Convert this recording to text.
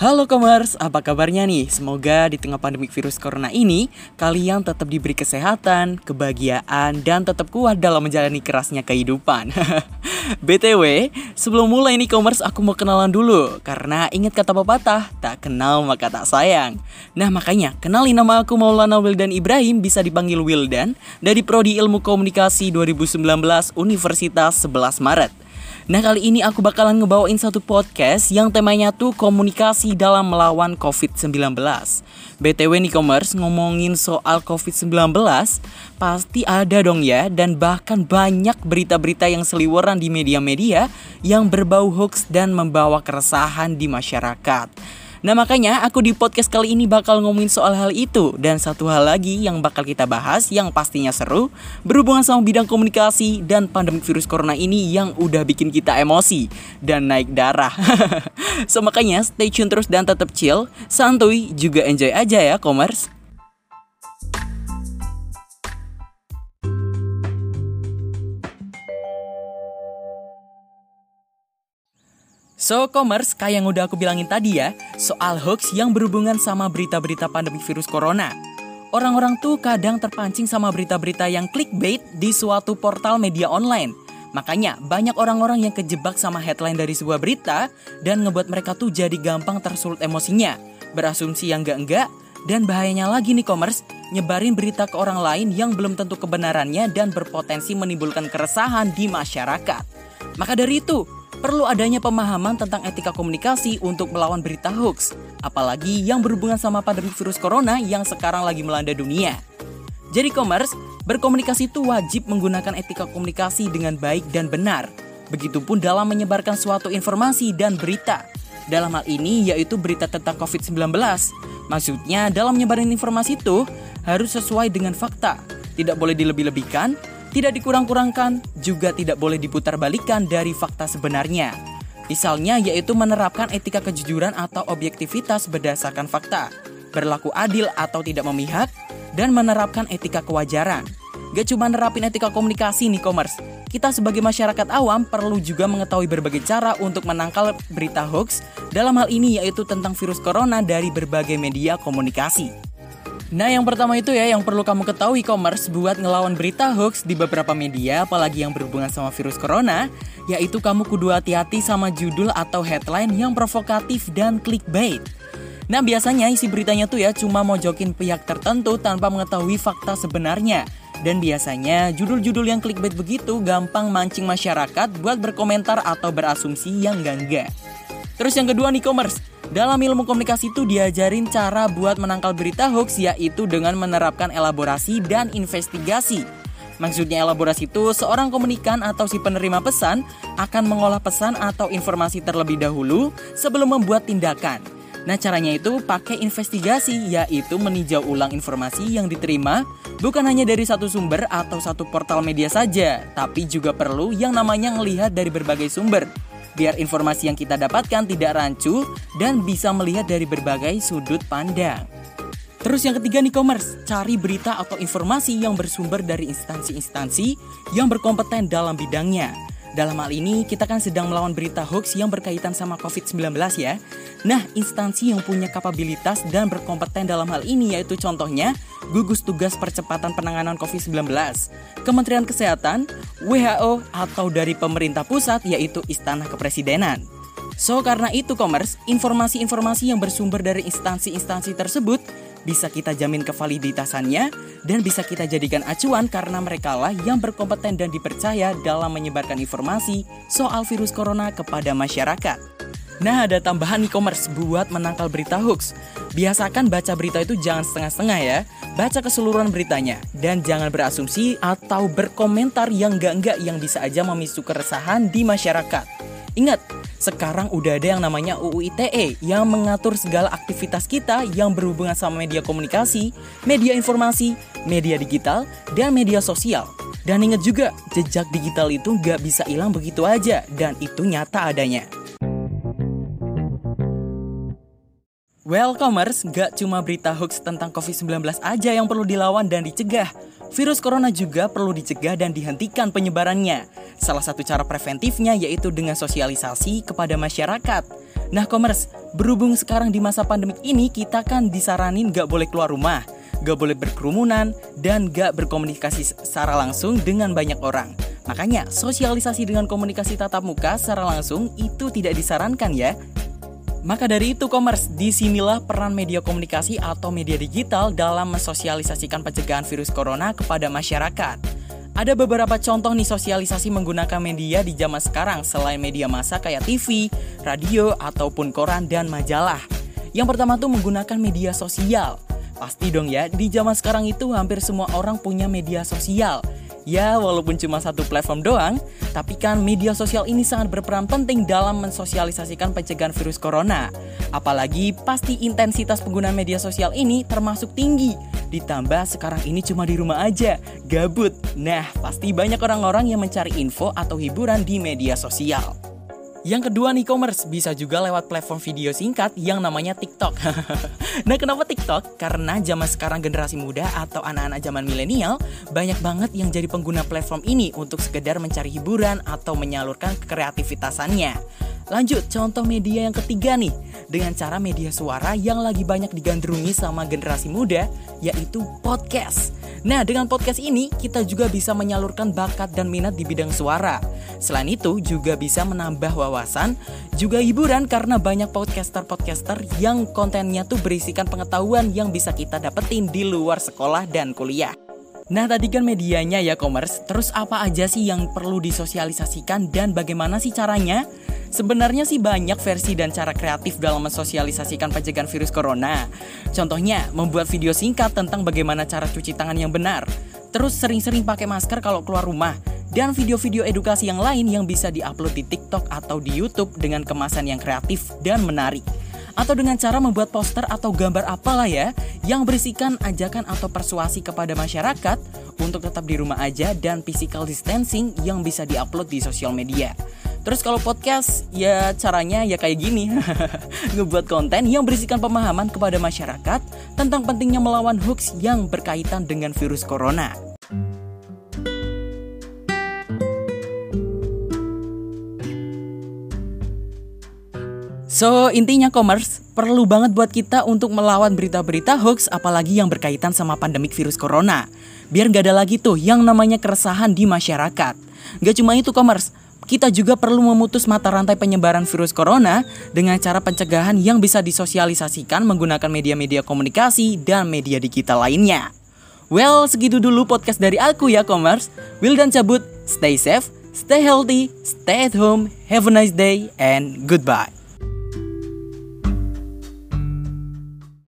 Halo Commerce, apa kabarnya nih? Semoga di tengah pandemi virus corona ini kalian tetap diberi kesehatan, kebahagiaan, dan tetap kuat dalam menjalani kerasnya kehidupan. BTW, sebelum mulai nih Commerce aku mau kenalan dulu karena ingat kata pepatah, tak kenal maka tak sayang. Nah makanya kenalin nama aku Maulana Wildan Ibrahim bisa dipanggil Wildan dari Prodi Ilmu Komunikasi 2019 Universitas 11 Maret. Nah kali ini aku bakalan ngebawain satu podcast yang temanya tuh komunikasi dalam melawan COVID-19 BTW nih commerce ngomongin soal COVID-19 Pasti ada dong ya dan bahkan banyak berita-berita yang seliweran di media-media Yang berbau hoax dan membawa keresahan di masyarakat Nah makanya aku di podcast kali ini bakal ngomongin soal hal itu. Dan satu hal lagi yang bakal kita bahas yang pastinya seru Berhubungan sama bidang komunikasi dan pandemi virus corona ini yang udah bikin kita emosi Dan naik darah. So makanya stay tune terus dan tetap chill. Santuy juga enjoy aja ya commerce So, commerce kayak yang udah aku bilangin tadi ya, soal hoax yang berhubungan sama berita-berita pandemi virus corona. Orang-orang tuh kadang terpancing sama berita-berita yang clickbait di suatu portal media online. Makanya banyak orang-orang yang kejebak sama headline dari sebuah berita dan ngebuat mereka tuh jadi gampang tersulut emosinya, berasumsi yang enggak-enggak, dan bahayanya lagi nih commerce, nyebarin berita ke orang lain yang belum tentu kebenarannya dan berpotensi menimbulkan keresahan di masyarakat. Maka dari itu, perlu adanya pemahaman tentang etika komunikasi untuk melawan berita hoax, apalagi yang berhubungan sama pandemi virus corona yang sekarang lagi melanda dunia. Jadi commerce, berkomunikasi itu wajib menggunakan etika komunikasi dengan baik dan benar. Begitupun dalam menyebarkan suatu informasi dan berita. Dalam hal ini yaitu berita tentang COVID-19. Maksudnya dalam menyebarin informasi itu harus sesuai dengan fakta, tidak boleh dilebih-lebihkan tidak dikurang-kurangkan, juga tidak boleh diputarbalikkan dari fakta sebenarnya. Misalnya yaitu menerapkan etika kejujuran atau objektivitas berdasarkan fakta, berlaku adil atau tidak memihak, dan menerapkan etika kewajaran. Gak cuma nerapin etika komunikasi nih commerce, kita sebagai masyarakat awam perlu juga mengetahui berbagai cara untuk menangkal berita hoax dalam hal ini yaitu tentang virus corona dari berbagai media komunikasi. Nah yang pertama itu ya yang perlu kamu ketahui e-commerce buat ngelawan berita hoax di beberapa media apalagi yang berhubungan sama virus corona yaitu kamu kudu hati-hati sama judul atau headline yang provokatif dan clickbait. Nah biasanya isi beritanya tuh ya cuma mau jokin pihak tertentu tanpa mengetahui fakta sebenarnya dan biasanya judul-judul yang clickbait begitu gampang mancing masyarakat buat berkomentar atau berasumsi yang enggak-enggak. Terus yang kedua nih commerce dalam ilmu komunikasi itu diajarin cara buat menangkal berita hoax yaitu dengan menerapkan elaborasi dan investigasi. Maksudnya elaborasi itu seorang komunikan atau si penerima pesan akan mengolah pesan atau informasi terlebih dahulu sebelum membuat tindakan. Nah caranya itu pakai investigasi yaitu meninjau ulang informasi yang diterima bukan hanya dari satu sumber atau satu portal media saja, tapi juga perlu yang namanya melihat dari berbagai sumber biar informasi yang kita dapatkan tidak rancu dan bisa melihat dari berbagai sudut pandang. Terus yang ketiga nih commerce, cari berita atau informasi yang bersumber dari instansi-instansi yang berkompeten dalam bidangnya. Dalam hal ini, kita kan sedang melawan berita hoax yang berkaitan sama COVID-19 ya. Nah, instansi yang punya kapabilitas dan berkompeten dalam hal ini yaitu contohnya Gugus Tugas Percepatan Penanganan COVID-19, Kementerian Kesehatan, WHO, atau dari pemerintah pusat yaitu Istana Kepresidenan. So, karena itu commerce, informasi-informasi yang bersumber dari instansi-instansi tersebut bisa kita jamin kevaliditasannya dan bisa kita jadikan acuan karena mereka lah yang berkompeten dan dipercaya dalam menyebarkan informasi soal virus corona kepada masyarakat. Nah, ada tambahan e-commerce buat menangkal berita hoax. Biasakan baca berita itu jangan setengah-setengah ya. Baca keseluruhan beritanya dan jangan berasumsi atau berkomentar yang enggak-enggak yang bisa aja memicu keresahan di masyarakat. Ingat, sekarang udah ada yang namanya UU ITE yang mengatur segala aktivitas kita yang berhubungan sama media komunikasi, media informasi, media digital, dan media sosial. Dan ingat juga, jejak digital itu nggak bisa hilang begitu aja, dan itu nyata adanya. Welcomers, gak cuma berita hoax tentang COVID-19 aja yang perlu dilawan dan dicegah. Virus corona juga perlu dicegah dan dihentikan penyebarannya. Salah satu cara preventifnya yaitu dengan sosialisasi kepada masyarakat. Nah, commerce, berhubung sekarang di masa pandemik ini kita kan disaranin gak boleh keluar rumah, gak boleh berkerumunan, dan gak berkomunikasi secara langsung dengan banyak orang. Makanya, sosialisasi dengan komunikasi tatap muka secara langsung itu tidak disarankan ya. Maka dari itu, commerce, di sinilah peran media komunikasi atau media digital dalam mensosialisasikan pencegahan virus corona kepada masyarakat. Ada beberapa contoh nih sosialisasi menggunakan media di zaman sekarang selain media massa kayak TV, radio, ataupun koran dan majalah. Yang pertama tuh menggunakan media sosial. Pasti dong ya, di zaman sekarang itu hampir semua orang punya media sosial. Ya, walaupun cuma satu platform doang, tapi kan media sosial ini sangat berperan penting dalam mensosialisasikan pencegahan virus corona. Apalagi pasti intensitas penggunaan media sosial ini termasuk tinggi Ditambah sekarang ini cuma di rumah aja, gabut. Nah, pasti banyak orang-orang yang mencari info atau hiburan di media sosial. Yang kedua nih commerce bisa juga lewat platform video singkat yang namanya TikTok. nah kenapa TikTok? Karena zaman sekarang generasi muda atau anak-anak zaman milenial banyak banget yang jadi pengguna platform ini untuk sekedar mencari hiburan atau menyalurkan kreativitasannya. Lanjut, contoh media yang ketiga nih, dengan cara media suara yang lagi banyak digandrungi sama generasi muda, yaitu podcast. Nah, dengan podcast ini kita juga bisa menyalurkan bakat dan minat di bidang suara. Selain itu, juga bisa menambah wawasan, juga hiburan karena banyak podcaster-podcaster yang kontennya tuh berisikan pengetahuan yang bisa kita dapetin di luar sekolah dan kuliah. Nah tadi kan medianya ya commerce, terus apa aja sih yang perlu disosialisasikan dan bagaimana sih caranya? Sebenarnya sih banyak versi dan cara kreatif dalam mensosialisasikan pencegahan virus corona. Contohnya, membuat video singkat tentang bagaimana cara cuci tangan yang benar. Terus sering-sering pakai masker kalau keluar rumah. Dan video-video edukasi yang lain yang bisa diupload di TikTok atau di YouTube dengan kemasan yang kreatif dan menarik atau dengan cara membuat poster atau gambar apalah ya yang berisikan ajakan atau persuasi kepada masyarakat untuk tetap di rumah aja dan physical distancing yang bisa diupload di sosial media. Terus kalau podcast ya caranya ya kayak gini Ngebuat konten yang berisikan pemahaman kepada masyarakat Tentang pentingnya melawan hoax yang berkaitan dengan virus corona So, intinya commerce perlu banget buat kita untuk melawan berita-berita hoax apalagi yang berkaitan sama pandemik virus corona. Biar gak ada lagi tuh yang namanya keresahan di masyarakat. Gak cuma itu commerce, kita juga perlu memutus mata rantai penyebaran virus corona dengan cara pencegahan yang bisa disosialisasikan menggunakan media-media komunikasi dan media digital lainnya. Well, segitu dulu podcast dari aku ya, Commerce. Will dan cabut, stay safe, stay healthy, stay at home, have a nice day, and goodbye.